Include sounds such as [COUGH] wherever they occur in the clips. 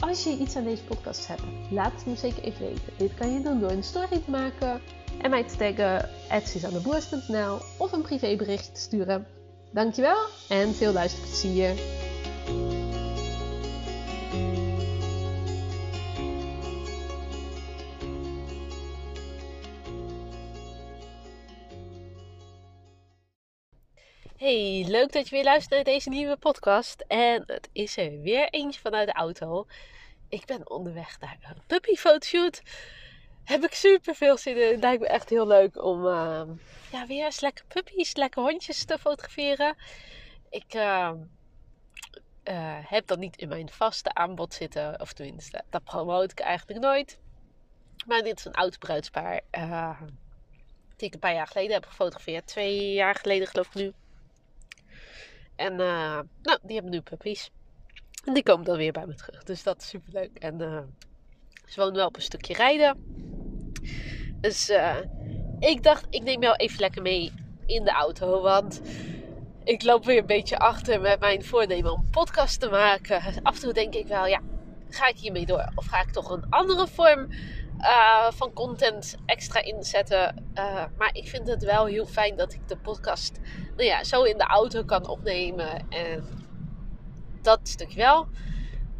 Als je iets aan deze podcast hebt, laat het me zeker even weten. Dit kan je doen door een story te maken en mij te taggen @suzanneboers.nl of een privébericht te sturen. Dankjewel en veel luisterplezier. Hey, leuk dat je weer luistert naar deze nieuwe podcast. En het is er weer eentje vanuit de auto. Ik ben onderweg naar een puppyfotoshoot. Heb ik super veel zin in. Het lijkt me echt heel leuk om uh, ja, weer eens lekker puppies, lekker hondjes te fotograferen. Ik uh, uh, heb dat niet in mijn vaste aanbod zitten. Of tenminste, dat promote ik eigenlijk nooit. Maar dit is een oud bruidspaar. die ik een paar jaar geleden heb gefotografeerd. Twee jaar geleden geloof ik nu. En uh, nou, die hebben nu puppies. En die komen dan weer bij me terug. Dus dat is super leuk. En uh, ze wonen wel op een stukje rijden. Dus uh, ik dacht, ik neem jou even lekker mee in de auto. Want ik loop weer een beetje achter met mijn voornemen om een podcast te maken. Af en toe denk ik wel, ja, ga ik hiermee door? Of ga ik toch een andere vorm uh, van content extra inzetten. Maar ik vind het wel heel fijn dat ik de podcast nou ja, zo in de auto kan opnemen. En dat stuk wel.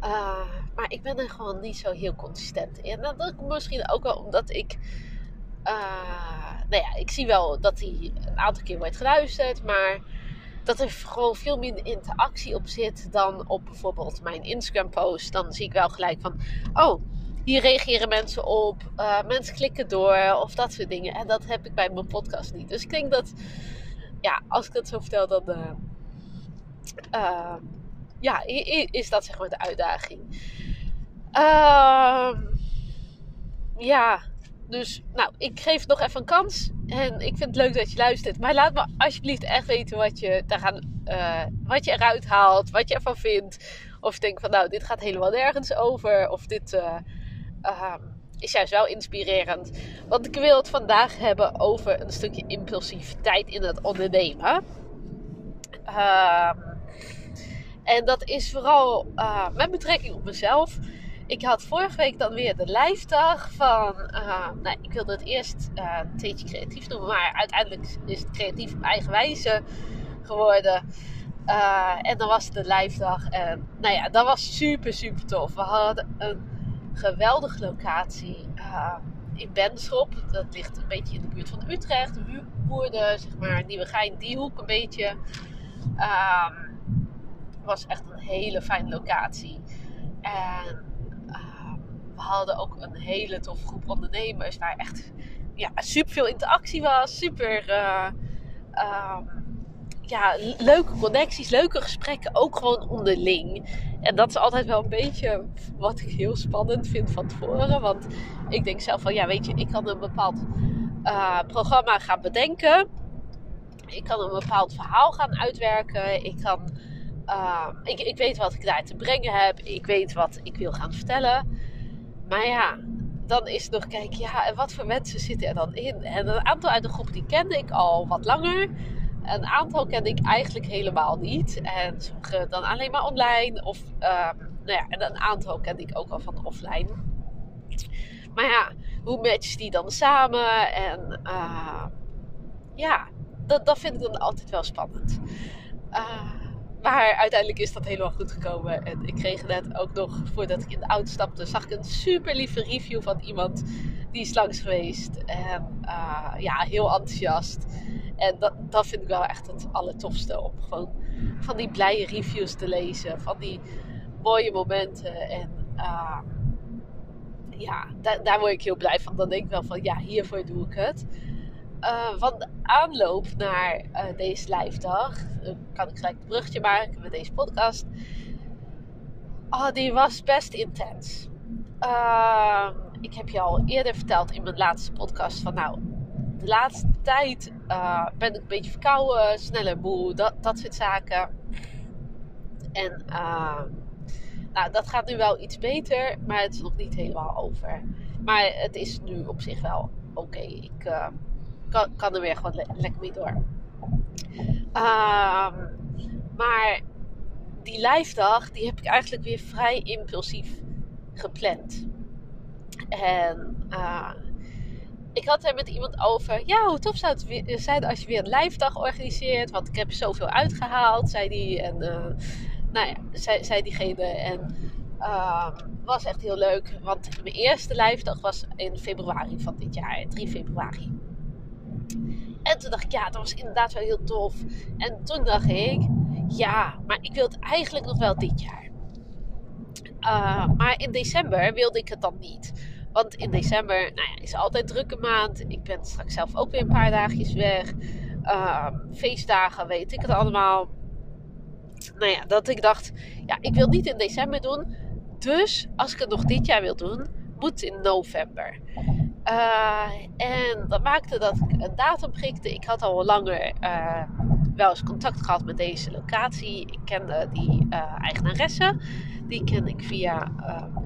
Uh, maar ik ben er gewoon niet zo heel consistent in. En dat misschien ook wel omdat ik. nou ja, ik zie wel dat hij een aantal keer wordt geluisterd. Maar dat er gewoon veel minder interactie op zit dan op bijvoorbeeld mijn Instagram post. Dan zie ik wel gelijk van. Oh, hier reageren mensen op. Uh, mensen klikken door of dat soort dingen. En dat heb ik bij mijn podcast niet. Dus ik denk dat, ja, als ik dat zo vertel, dan ja, is dat zeg maar de uitdaging. Ehm, ja, dus nou, ik geef het nog even een kans. En ik vind het leuk dat je luistert. Maar laat me alsjeblieft echt weten wat je, daar gaan, wat je eruit haalt. Wat je ervan vindt. Of je denkt van nou, dit gaat helemaal nergens over. Of dit uh, is juist wel inspirerend. Want ik wil het vandaag hebben over een stukje impulsiviteit in het ondernemen. Uh, en dat is vooral uh, met betrekking op mezelf. Ik had vorige week dan weer de lijfdag van. Uh, nou, ik wilde het eerst uh, een beetje creatief noemen, maar uiteindelijk is het creatief op eigen wijze geworden. En dan was het de lijfdag. En nou ja, dat was super, super tof. We hadden een geweldige locatie in Benschop. Dat ligt een beetje in de buurt van Utrecht. Woerden, zeg maar, Nieuwegein, die hoek een beetje. Um, was echt een hele fijne locatie. En uh, we hadden ook een hele toffe groep ondernemers. Waar echt ja, super veel interactie was. Super... Uh, um, ja, leuke connecties, leuke gesprekken, ook gewoon onderling. En dat is altijd wel een beetje wat ik heel spannend vind van tevoren. Want ik denk zelf van, ja, weet je, ik kan een bepaald uh, programma gaan bedenken. Ik kan een bepaald verhaal gaan uitwerken. Ik kan, uh, ik, ik weet wat ik daar te brengen heb. Ik weet wat ik wil gaan vertellen. Maar ja, dan is het nog kijken, ja, en wat voor mensen zitten er dan in? En een aantal uit de groep die kende ik al wat langer. Een aantal kende ik eigenlijk helemaal niet. En sommige dan alleen maar online. Of, uh, nou ja, en een aantal kende ik ook al van offline. Maar ja, hoe match die dan samen? En uh, ja, dat, dat vind ik dan altijd wel spannend. Uh, maar uiteindelijk is dat helemaal goed gekomen. En ik kreeg net ook nog, voordat ik in de auto stapte, zag ik een super lieve review van iemand die is langs geweest. En uh, ja, heel enthousiast. En dat, dat vind ik wel echt het allertofste. Om gewoon van die blije reviews te lezen. Van die mooie momenten. En uh, ja, daar word ik heel blij van. Dan denk ik wel van, ja, hiervoor doe ik het. Uh, van de aanloop naar uh, deze dag kan ik gelijk een brugje maken met deze podcast. Oh, die was best intens. Ehm, ik heb je al eerder verteld in mijn laatste podcast van nou, de laatste tijd ben ik een beetje verkouden, sneller moe, dat, dat soort zaken. En uh, nou, dat gaat nu wel iets beter, maar het is nog niet helemaal over. Maar het is nu op zich wel oké. Ik kan, kan, er weer gewoon le lekker mee door. Ehm, maar die live dag, die heb ik eigenlijk weer vrij impulsief gepland. En uh, ik had er met iemand over. Ja, hoe tof zou het zijn als je weer een live dag organiseert. Want ik heb zoveel uitgehaald, zei die. En uh, nou ja, zei, diegene. En uh, was echt heel leuk. Want mijn eerste live dag was in februari van dit jaar. 3 februari. En toen dacht ik, ja, dat was inderdaad wel heel tof. En toen dacht ik, ja, maar ik wil het eigenlijk nog wel dit jaar. Uh, maar in december wilde ik het dan niet. Want in december nou ja, is altijd drukke maand. Ik ben straks zelf ook weer een paar dagjes weg. Uh, feestdagen, weet ik het allemaal. Nou ja, dat ik dacht, ja, ik wil niet in december doen. Dus als ik het nog dit jaar wil doen, moet in november. Uh, en dat maakte dat ik een datum prikte. Ik had al langer uh, wel eens contact gehad met deze locatie. Ik kende die uh, eigenaresse. Die ken ik via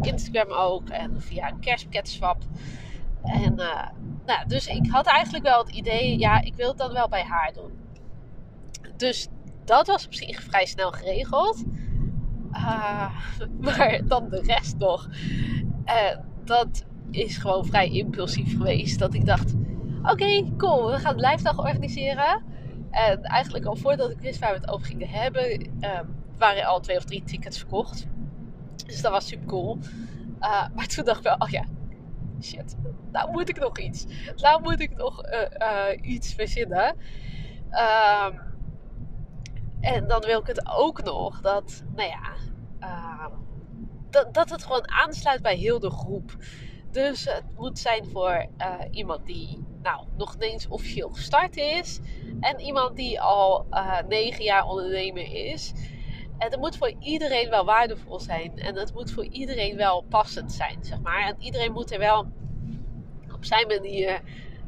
Instagram ook en via Cashcat En nou, dus ik had eigenlijk wel het idee, ja, ik wil het dan wel bij haar doen. Dus dat was op zich vrij snel geregeld. [LAUGHS] maar dan de rest nog. Dat is gewoon vrij impulsief geweest. Dat ik dacht: oké, cool, we gaan lijfdag organiseren. En eigenlijk al voordat ik wist waar we het over gingen hebben, uh, waren al twee of drie tickets verkocht. Dus dat was super cool. Uh, maar toen dacht ik wel: oh ja, shit, nou moet ik nog iets. Nou moet ik nog uh, iets verzinnen. Ehm, en dan wil ik het ook nog dat, nou ja, ehm, dat, dat het gewoon aansluit bij heel de groep. Dus het moet zijn voor uh, iemand die nou, nog niet officieel gestart is. En iemand die al uh, negen jaar ondernemer is. En het moet voor iedereen wel waardevol zijn. En het moet voor iedereen wel passend zijn, zeg maar. En iedereen moet er wel op zijn manier,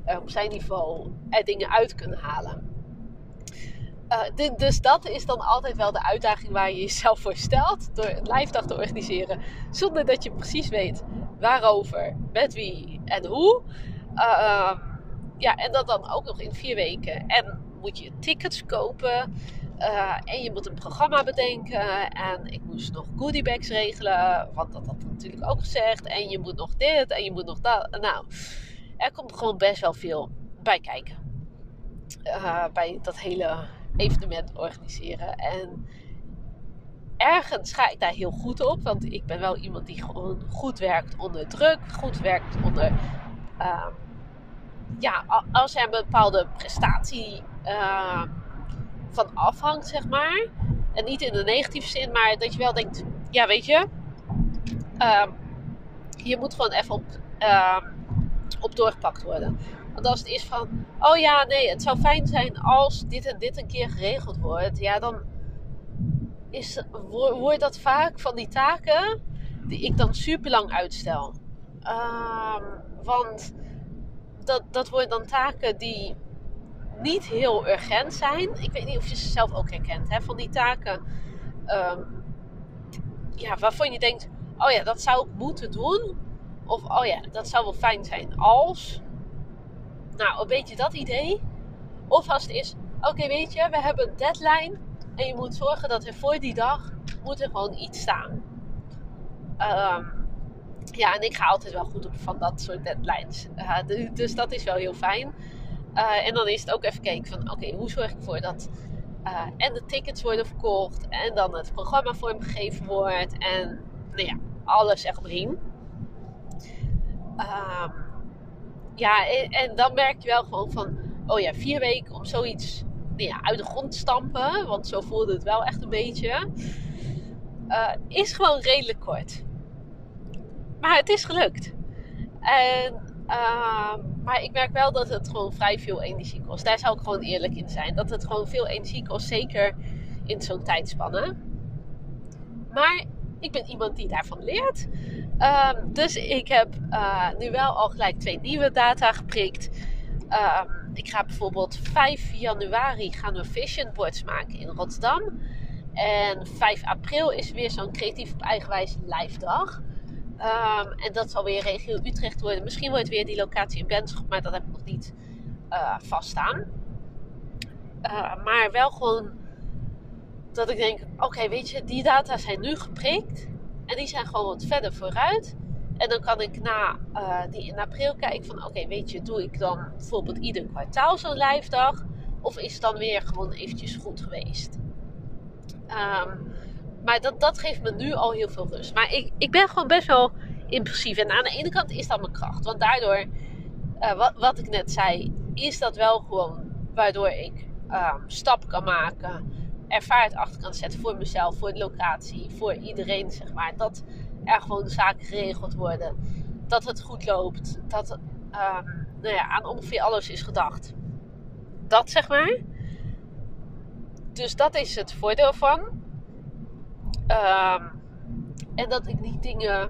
uh, op zijn niveau, dingen uit kunnen halen. Dus dat is dan altijd wel de uitdaging waar je jezelf voor stelt. Door een live dag te organiseren. Zonder dat je precies weet waarover, met wie en hoe. Uh, ja, en dat dan ook nog in vier weken. En moet je tickets kopen. Uh, en je moet een programma bedenken. En ik moest nog goodiebags regelen. Want dat had natuurlijk ook gezegd. En je moet nog dit en je moet nog dat. Nou, er komt gewoon best wel veel bij kijken. Uh, bij dat hele evenement organiseren. En ergens ga ik daar heel goed op. Want ik ben wel iemand die gewoon goed werkt onder druk. Goed werkt onder. Uh, ja, als er een bepaalde prestatie uh, van afhangt, zeg maar. En niet in de negatieve zin, maar dat je wel denkt: ja, weet je. Uh, je moet gewoon even op, ehm, op doorgepakt worden. Want als het is van: oh ja, nee, het zou fijn zijn als dit en dit een keer geregeld wordt. Ja, dan is, wordt dat vaak van die taken die ik dan super lang uitstel. Um, want dat, dat worden dan taken die niet heel urgent zijn. Ik weet niet of je ze zelf ook herkent. Hè? Van die taken um, ja, waarvan je denkt: oh ja, dat zou ik moeten doen. Of oh ja, dat zou wel fijn zijn als. Nou, een beetje dat idee. Of als het is: oké, weet je, we hebben een deadline. En je moet zorgen dat er voor die dag moet er gewoon iets staan. Um, ja, en ik ga altijd wel goed op van dat soort deadlines. Uh, dus dat is wel heel fijn. Uh, en dan is het ook even kijken van oké, hoe zorg ik ervoor dat uh, en de tickets worden verkocht en dan het programma vormgegeven wordt en nou ja, alles. Um, ja, en, en, dan merk je wel gewoon van oh ja, vier weken om zoiets ja, uit de grond stampen, want zo voelde het wel echt een beetje, uh, is gewoon redelijk kort. Maar het is gelukt. En, uh, maar ik merk wel dat het gewoon vrij veel energie kost. Daar zou ik gewoon eerlijk in zijn. Dat het gewoon veel energie kost, zeker in zo'n tijdspanne. Maar ik ben iemand die daarvan leert. Ehm, dus ik heb uh, nu wel al gelijk twee nieuwe data geprikt. Um, ik ga bijvoorbeeld 5 januari gaan we vision boards maken in Rotterdam. En 5 april is weer zo'n creatief op eigenwijze live dag. Um, en dat zal weer regio Utrecht worden. Misschien wordt weer die locatie in Benschop, maar dat heb ik nog niet uh, vaststaan. Uh, maar wel gewoon dat ik denk: oké, weet je, die data zijn nu geprikt. En die zijn gewoon wat verder vooruit. En dan kan ik na uh, die in april kijken van oké, weet je, doe ik dan bijvoorbeeld ieder kwartaal zo'n live dag? Of is het dan weer gewoon eventjes goed geweest? Um, maar dat, dat geeft me nu al heel veel rust. Maar ik, ik ben gewoon best wel impulsief. En aan de ene kant is dat mijn kracht. Want daardoor, uh, wat, wat ik net zei, is dat wel gewoon waardoor ik um, stap kan maken. Ervaart achter kan zetten voor mezelf, voor de locatie, voor iedereen, zeg maar. Dat er gewoon zaken geregeld worden. Dat het goed loopt. Dat um, nou ja, aan ongeveer alles is gedacht. Dat zeg maar. Dus dat is het voordeel van. Um, en dat ik die dingen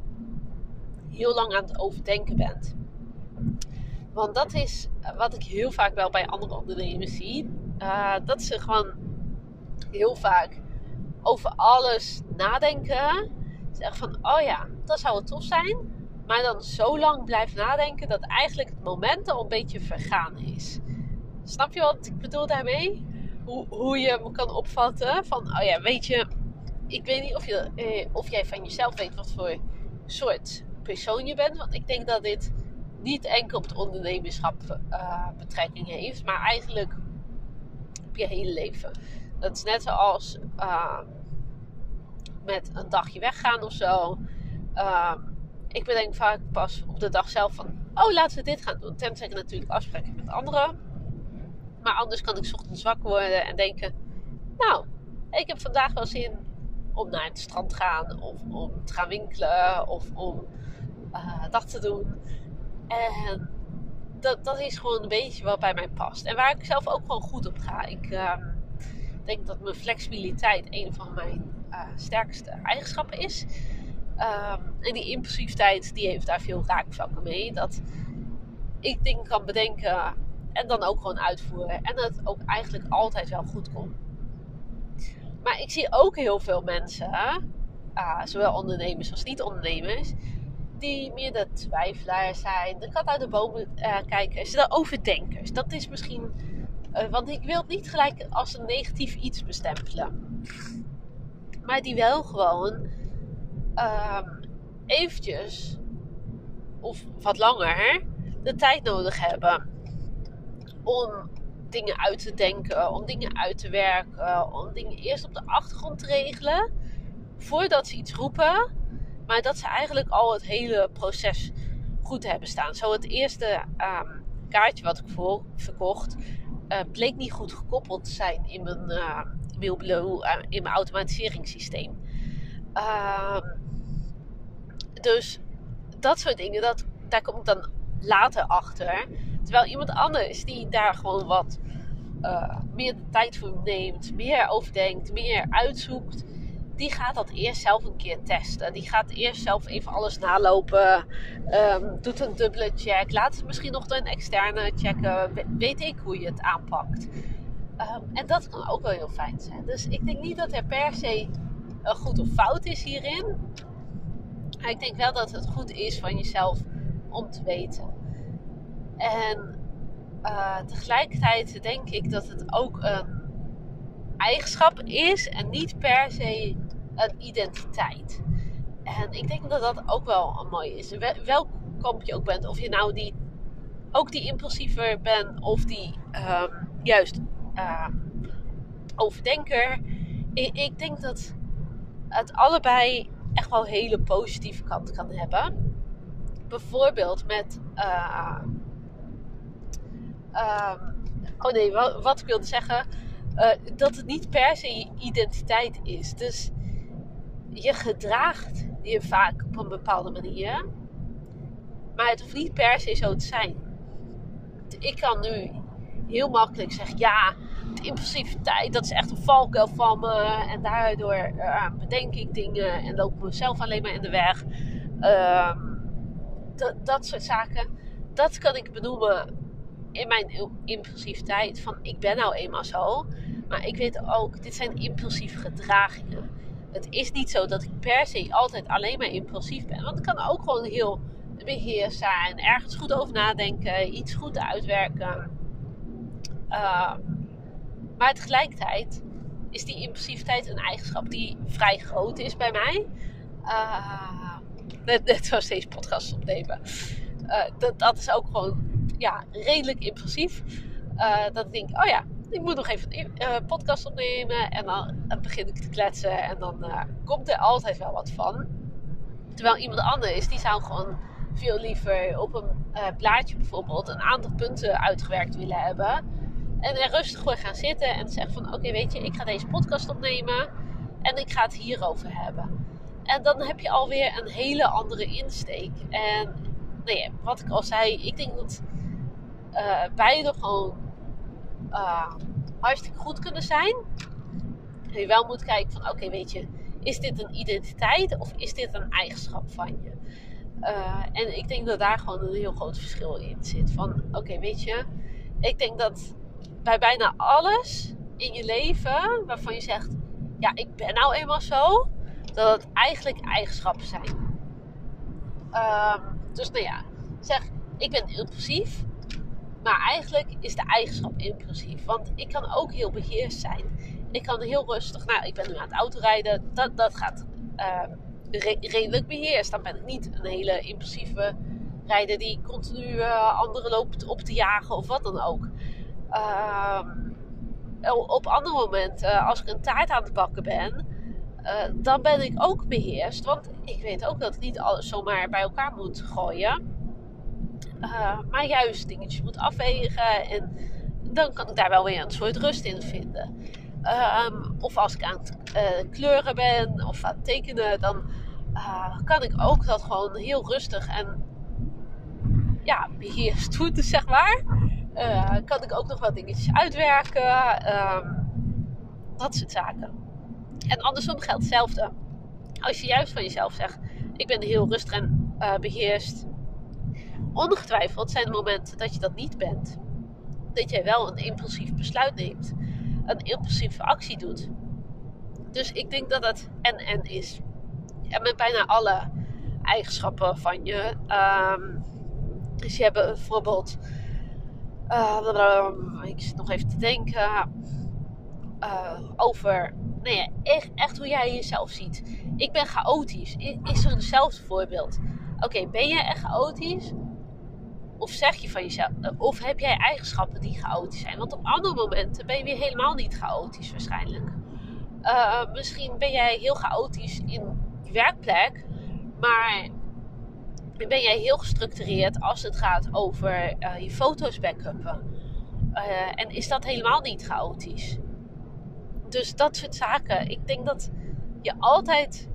heel lang aan het overdenken ben. Want dat is wat ik heel vaak wel bij andere ondernemers zie. Uh, dat ze gewoon heel vaak over alles nadenken. Zeggen van, oh ja, dat zou het tof zijn. Maar dan zo lang blijven nadenken dat eigenlijk het moment al een beetje vergaan is. Snap je wat ik bedoel daarmee? Hoe, hoe je me kan opvatten van, oh ja, weet je, ik weet niet of, je, eh, of jij van jezelf weet wat voor soort persoon je bent. Want ik denk dat dit niet enkel op het ondernemerschap uh, betrekking heeft, maar eigenlijk op je hele leven. Dat is net zoals uh, met een dagje weggaan of zo. Uh, ik bedenk vaak pas op de dag zelf van, oh laten we dit gaan doen. Tenzij ik natuurlijk afspraken met anderen. Maar anders kan ik ochtends wakker worden en denken, nou, ik heb vandaag wel zin om naar het strand te gaan, of om te gaan winkelen, of om uh, dat te doen. En dat, dat is gewoon een beetje wat bij mij past. En waar ik zelf ook gewoon goed op ga. Ik uh, denk dat mijn flexibiliteit een van mijn uh, sterkste eigenschappen is. Um, en die impulsiviteit, die heeft daar veel raakvlakken mee. Dat ik dingen kan bedenken en dan ook gewoon uitvoeren. En dat het ook eigenlijk altijd wel goed komt. Maar ik zie ook heel veel mensen, uh, zowel ondernemers als niet-ondernemers, die meer de twijfelaars zijn, de kat uit de bomen uh, kijkers, de overdenkers. Dat is misschien, uh, want ik wil het niet gelijk als een negatief iets bestempelen. Maar die wel gewoon uh, eventjes, of wat langer, de tijd nodig hebben om dingen uit te denken, om dingen uit te werken, om dingen eerst op de achtergrond te regelen voordat ze iets roepen, maar dat ze eigenlijk al het hele proces goed hebben staan. Zo het eerste um, kaartje wat ik voor, verkocht uh, bleek niet goed gekoppeld te zijn in mijn, uh, in mijn automatiseringssysteem. Uh, dus dat soort dingen, dat, daar kom ik dan later achter. Terwijl iemand anders die daar gewoon wat uh, meer de tijd voor neemt, meer overdenkt, meer uitzoekt, die gaat dat eerst zelf een keer testen. Die gaat eerst zelf even alles nalopen, um, doet een dubbele check, laat het misschien nog door een externe checken. Weet ik hoe je het aanpakt. Um, en dat kan ook wel heel fijn zijn. Dus ik denk niet dat er per se een goed of fout is hierin. Maar ik denk wel dat het goed is van jezelf om te weten. En uh, tegelijkertijd denk ik dat het ook een eigenschap is en niet per se een identiteit. En ik denk dat dat ook wel een mooie is. Welk kamp je ook bent, of je nou die, ook die impulsiever bent of die um, juist uh, overdenker. Ik, ik denk dat het allebei echt wel hele positieve kanten kan hebben. Bijvoorbeeld met. Uh, um, oh nee, wat, wat, ik wilde zeggen. Uh, dat het niet per se identiteit is. Dus je gedraagt je vaak op een bepaalde manier. Maar het hoeft niet per se zo te zijn. Ik kan nu heel makkelijk zeggen: ja, impulsiviteit, dat is echt een valkuil van me. En daardoor uh, bedenk ik dingen en loop mezelf alleen maar in de weg. Ehm, dat soort zaken, dat kan ik benoemen in mijn impulsiviteit. Van ik ben nou eenmaal zo. Maar ik weet ook, dit zijn impulsieve gedragingen. Het is niet zo dat ik per se altijd alleen maar impulsief ben. Want ik kan ook gewoon heel beheerst zijn. Ergens goed over nadenken. Iets goed uitwerken. Uh, maar tegelijkertijd is die impulsiviteit een eigenschap die vrij groot is bij mij. Uh, net, [LAUGHS] net zoals deze podcast opnemen. Uh, dat, dat is ook gewoon ja, redelijk impulsief. Uh, dat ik denk, oh ja, ik moet nog even een podcast opnemen. En dan, begin ik te kletsen. En dan komt er altijd wel wat van. Terwijl iemand anders is, die zou gewoon veel liever op een plaatje bijvoorbeeld een aantal punten uitgewerkt willen hebben. En rustig voor gaan zitten en zeggen van oké weet je, ik ga deze podcast opnemen. En ik ga het hierover hebben. En dan heb je alweer een hele andere insteek. En nee, wat ik al zei, ik denk dat uh, beide gewoon uh, hartstikke goed kunnen zijn. En je wel moet kijken van oké, weet je, is dit een identiteit of is dit een eigenschap van je? Uh, en ik denk dat daar gewoon een heel groot verschil in zit. Van oké, weet je, ik denk dat bij bijna alles in je leven waarvan je zegt, ja, ik ben nou eenmaal zo, dat het eigenlijk eigenschappen zijn. Um, dus nou ja, zeg, ik ben impulsief. Maar eigenlijk is de eigenschap impulsief. Want ik kan ook heel beheerst zijn. Ik kan heel rustig. Nou, ik ben nu aan het autorijden. Dat, dat gaat uh, redelijk beheerst. Dan ben ik niet een hele impulsieve rijder die continu uh, anderen loopt op te jagen of wat dan ook. Uh, op andere momenten, als ik een taart aan het bakken ben, uh, dan ben ik ook beheerst. Want ik weet ook dat ik niet alles zomaar bij elkaar moet gooien. Uh, maar juist dingetjes moet afwegen. En dan kan ik daar wel weer een soort rust in vinden. Um, of als ik aan het kleuren ben of aan het tekenen, dan kan ik ook dat gewoon heel rustig en ja, beheerst [LAUGHS] doen, zeg maar. Kan ik ook nog wat dingetjes uitwerken. Um, dat soort zaken. En andersom geldt hetzelfde. Als je juist van jezelf zegt: Ik ben heel rustig en beheerst ongetwijfeld zijn er momenten dat je dat niet bent. Dat jij wel een impulsief besluit neemt. Een impulsieve actie doet. Dus ik denk dat het en-en is. En met bijna alle eigenschappen van je. Um, dus je hebt bijvoorbeeld. Uh, ik zit nog even te denken. Uh, over nee, echt, echt hoe jij jezelf ziet. Ik ben chaotisch. Is er eenzelfde voorbeeld? Oké, ben je echt chaotisch? Of zeg je van jezelf, eh, of heb jij eigenschappen die chaotisch zijn? Want op andere momenten ben je weer helemaal niet chaotisch waarschijnlijk. Uh, misschien ben jij heel chaotisch in je werkplek, maar ben jij heel gestructureerd als het gaat over uh, je foto's backuppen. Uh, en is dat helemaal niet chaotisch? Dus dat soort zaken. Ik denk dat je altijd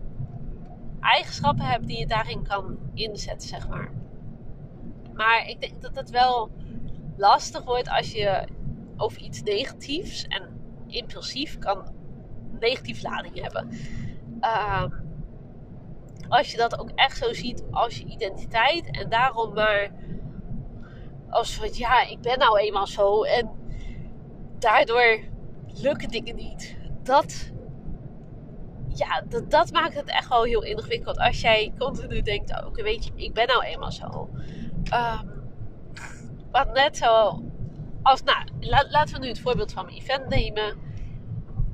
eigenschappen hebt die je daarin kan inzetten, zeg maar. Maar ik denk dat het wel lastig wordt als je over iets negatiefs en impulsief kan negatief lading hebben. Uh, als je dat ook echt zo ziet als je identiteit en daarom maar als van ja, ik ben nou eenmaal zo en daardoor lukken dingen niet. Dat, ja, dat, dat maakt het echt wel heel ingewikkeld. Als jij continu denkt, oh, oké, weet je, ik ben nou eenmaal zo. Um, wat net zo als, nou, laten we nu het voorbeeld van mijn event nemen.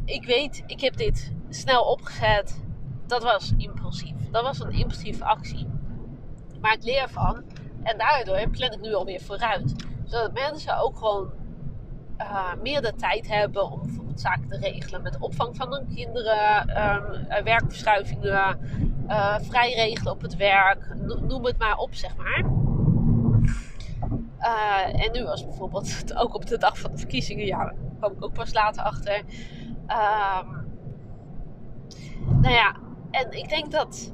Ik weet, ik heb dit snel opgezet. Dat was impulsief. Dat was een impulsieve actie. Maar ik leer van. En daardoor plan ik nu alweer vooruit. Zodat mensen ook gewoon uh, meer de tijd hebben om bijvoorbeeld zaken te regelen met opvang van hun kinderen, um, werkverschuivingen, uh, vrij regelen op het werk, noem het maar op, zeg maar. En nu was bijvoorbeeld ook op de dag van de verkiezingen, ja, daar kwam ik ook pas later achter. Um, nou ja, en ik denk dat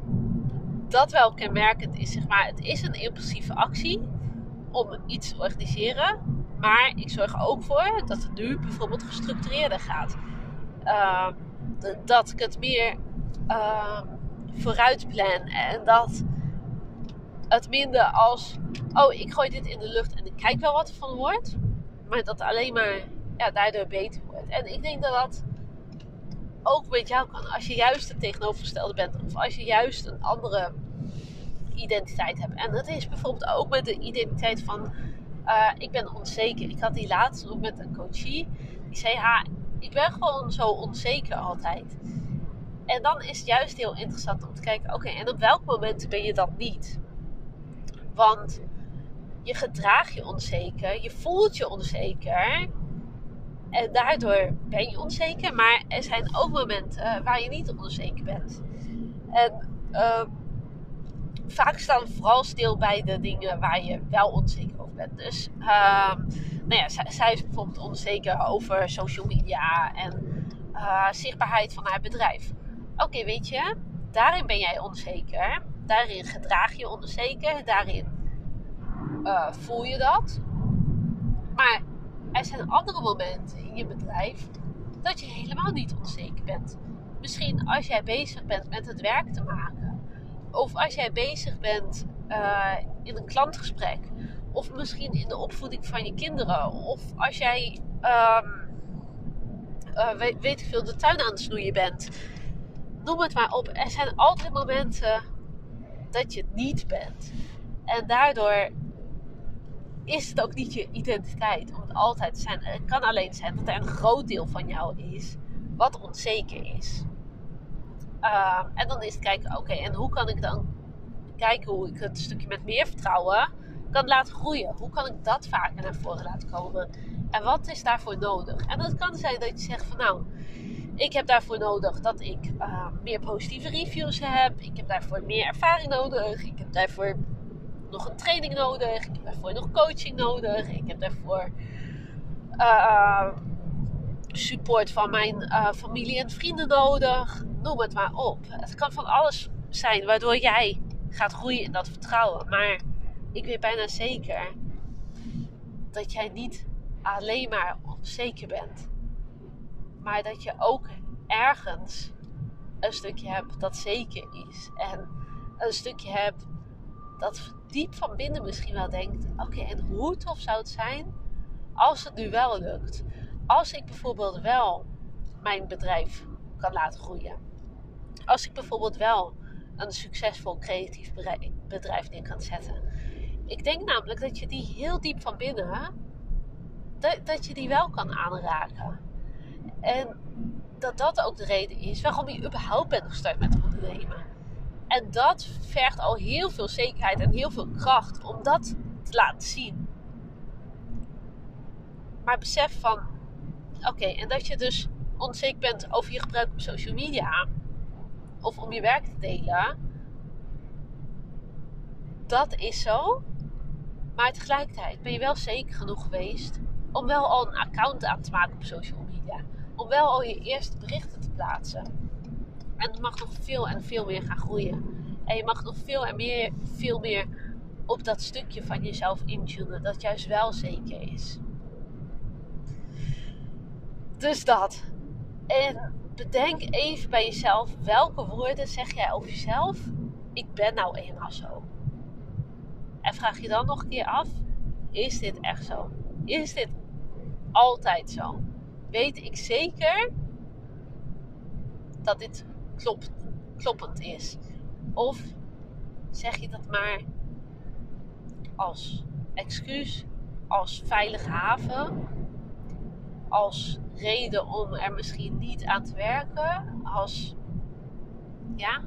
dat wel kenmerkend is, zeg maar. Het is een impulsieve actie om iets te organiseren. Maar ik zorg er ook voor dat het nu bijvoorbeeld gestructureerder gaat. Uh, dat ik het meer uh, vooruit plan. En dat het minder als, oh, ik gooi dit in de lucht en ik kijk wel wat er van wordt. Maar dat alleen maar ja, daardoor beter wordt. En ik denk dat dat ook met jou kan. Als je juist het tegenovergestelde bent. Of als je juist een andere identiteit hebt. En dat is bijvoorbeeld ook met de identiteit van... Uh, ik ben onzeker. Ik had die laatst nog met een coachie. Die zei, ha, ik ben gewoon zo onzeker altijd. En dan is het juist heel interessant om te kijken, oké, en op welke momenten ben je dat niet? Want je gedraagt je onzeker, je voelt je onzeker. En daardoor ben je onzeker. Maar er zijn ook momenten waar je niet onzeker bent. En uh, vaak staan vooral stil bij de dingen waar je wel onzeker over bent. Dus uh, nou ja, zij, is bijvoorbeeld onzeker over social media en zichtbaarheid van haar bedrijf. Oké, weet je, daarin ben jij onzeker. Daarin gedraag je onzeker. Daarin voel je dat. Maar er zijn andere momenten in je bedrijf dat je helemaal niet onzeker bent. Misschien als jij bezig bent met het werk te maken. Of als jij bezig bent uh, in een klantgesprek. Of misschien in de opvoeding van je kinderen. Of als jij, um, uh, weet, weet ik veel, de tuin aan het snoeien bent. Noem het maar op. Er zijn altijd momenten dat je het niet bent. En daardoor is het ook niet je identiteit om het altijd te zijn. Het kan alleen zijn dat er een groot deel van jou is wat onzeker is. Uh, en dan is het kijken, oké, en hoe kan ik dan kijken hoe ik het stukje met meer vertrouwen kan laten groeien? Hoe kan ik dat vaker naar voren laten komen? En wat is daarvoor nodig? En dat kan zijn dat je zegt van nou, ik heb daarvoor nodig dat ik uh, meer positieve reviews heb. Ik heb daarvoor meer ervaring nodig. Ik heb daarvoor nog een training nodig. Ik heb daarvoor nog coaching nodig. Ik heb daarvoor uh, support van mijn uh, familie en vrienden nodig. Noem het maar op. Het kan van alles zijn waardoor jij gaat groeien in dat vertrouwen. Maar ik weet bijna zeker dat jij niet alleen maar onzeker bent. Maar dat je ook ergens een stukje hebt dat zeker is. En een stukje hebt dat diep van binnen misschien wel denkt: oké, en hoe tof zou het zijn als het nu wel lukt? Als ik bijvoorbeeld wel mijn bedrijf kan laten groeien. Als ik bijvoorbeeld wel een succesvol creatief bedrijf neer kan zetten. Ik denk namelijk dat je die heel diep van binnen, dat, dat je die wel kan aanraken. En dat dat ook de reden is waarom je überhaupt bent gestart met ondernemen. En dat vergt al heel veel zekerheid en heel veel kracht om dat te laten zien. Maar besef van, oké, en dat je dus onzeker bent over je gebruik op social media of om je werk te delen, dat is zo. Maar tegelijkertijd ben je wel zeker genoeg geweest om wel al een account aan te maken op social media. Om wel al je eerste berichten te plaatsen. En het mag nog veel en veel meer gaan groeien. En je mag nog veel en meer, veel meer op dat stukje van jezelf intunen. Dat juist wel zeker is. Dus dat. En bedenk even bij jezelf. Welke woorden zeg jij over jezelf? Ik ben nou eenmaal zo. En vraag je dan nog een keer af. Is dit echt zo? Is dit altijd zo? Weet ik zeker dat dit klopt, kloppend is? Of zeg je dat maar als excuus, als veilige haven, als reden om er misschien niet aan te werken, als ja,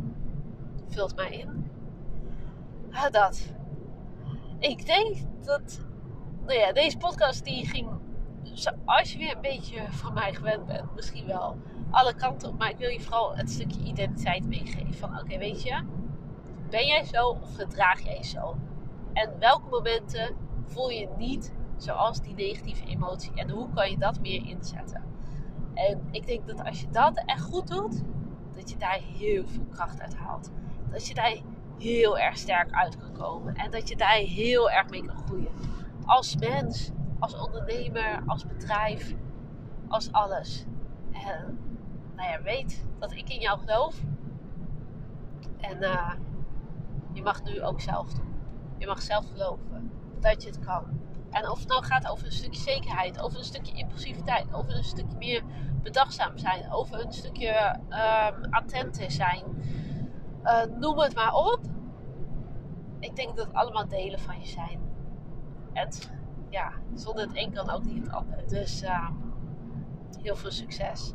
vult mij in. Ah, dat. Ik denk dat, nou ja, deze podcast die ging, als je weer een beetje van mij gewend bent, misschien wel alle kanten op. Maar ik wil je vooral het stukje identiteit meegeven. Van oké, weet je, ben jij zo of gedraag jij zo? En welke momenten voel je niet zoals die negatieve emotie? En hoe kan je dat meer inzetten? En ik denk dat als je dat echt goed doet, dat je daar heel veel kracht uit haalt. Dat je daar heel erg sterk uit kan komen. En dat je daar heel erg mee kan groeien. Als mens als ondernemer, als bedrijf, als alles. En nou ja, weet dat ik in jou geloof. En uh, je mag nu ook zelf doen. Je mag zelf geloven dat je het kan. En of het nou gaat over een stukje zekerheid, over een stukje impulsiviteit, over een stukje meer bedachtzaam zijn, over een stukje um, attent zijn. Uh, noem het maar op. Ik denk dat allemaal delen van je zijn. En ja, zonder het een kan ook niet het ander. Dus uh, heel veel succes.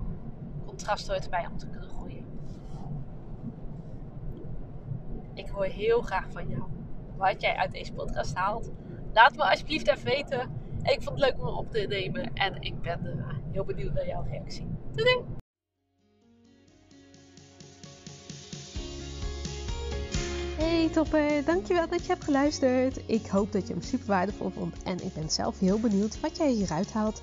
Contrast hoort erbij om te kunnen groeien. Ik hoor heel graag van jou wat jij uit deze podcast haalt. Laat me alsjeblieft even weten. Ik vond het leuk om op te nemen. En ik ben uh, heel benieuwd naar jouw reactie. Doei! Hey topper, dankjewel dat je hebt geluisterd. Ik hoop dat je hem super waardevol vond en ik ben zelf heel benieuwd wat jij hieruit haalt.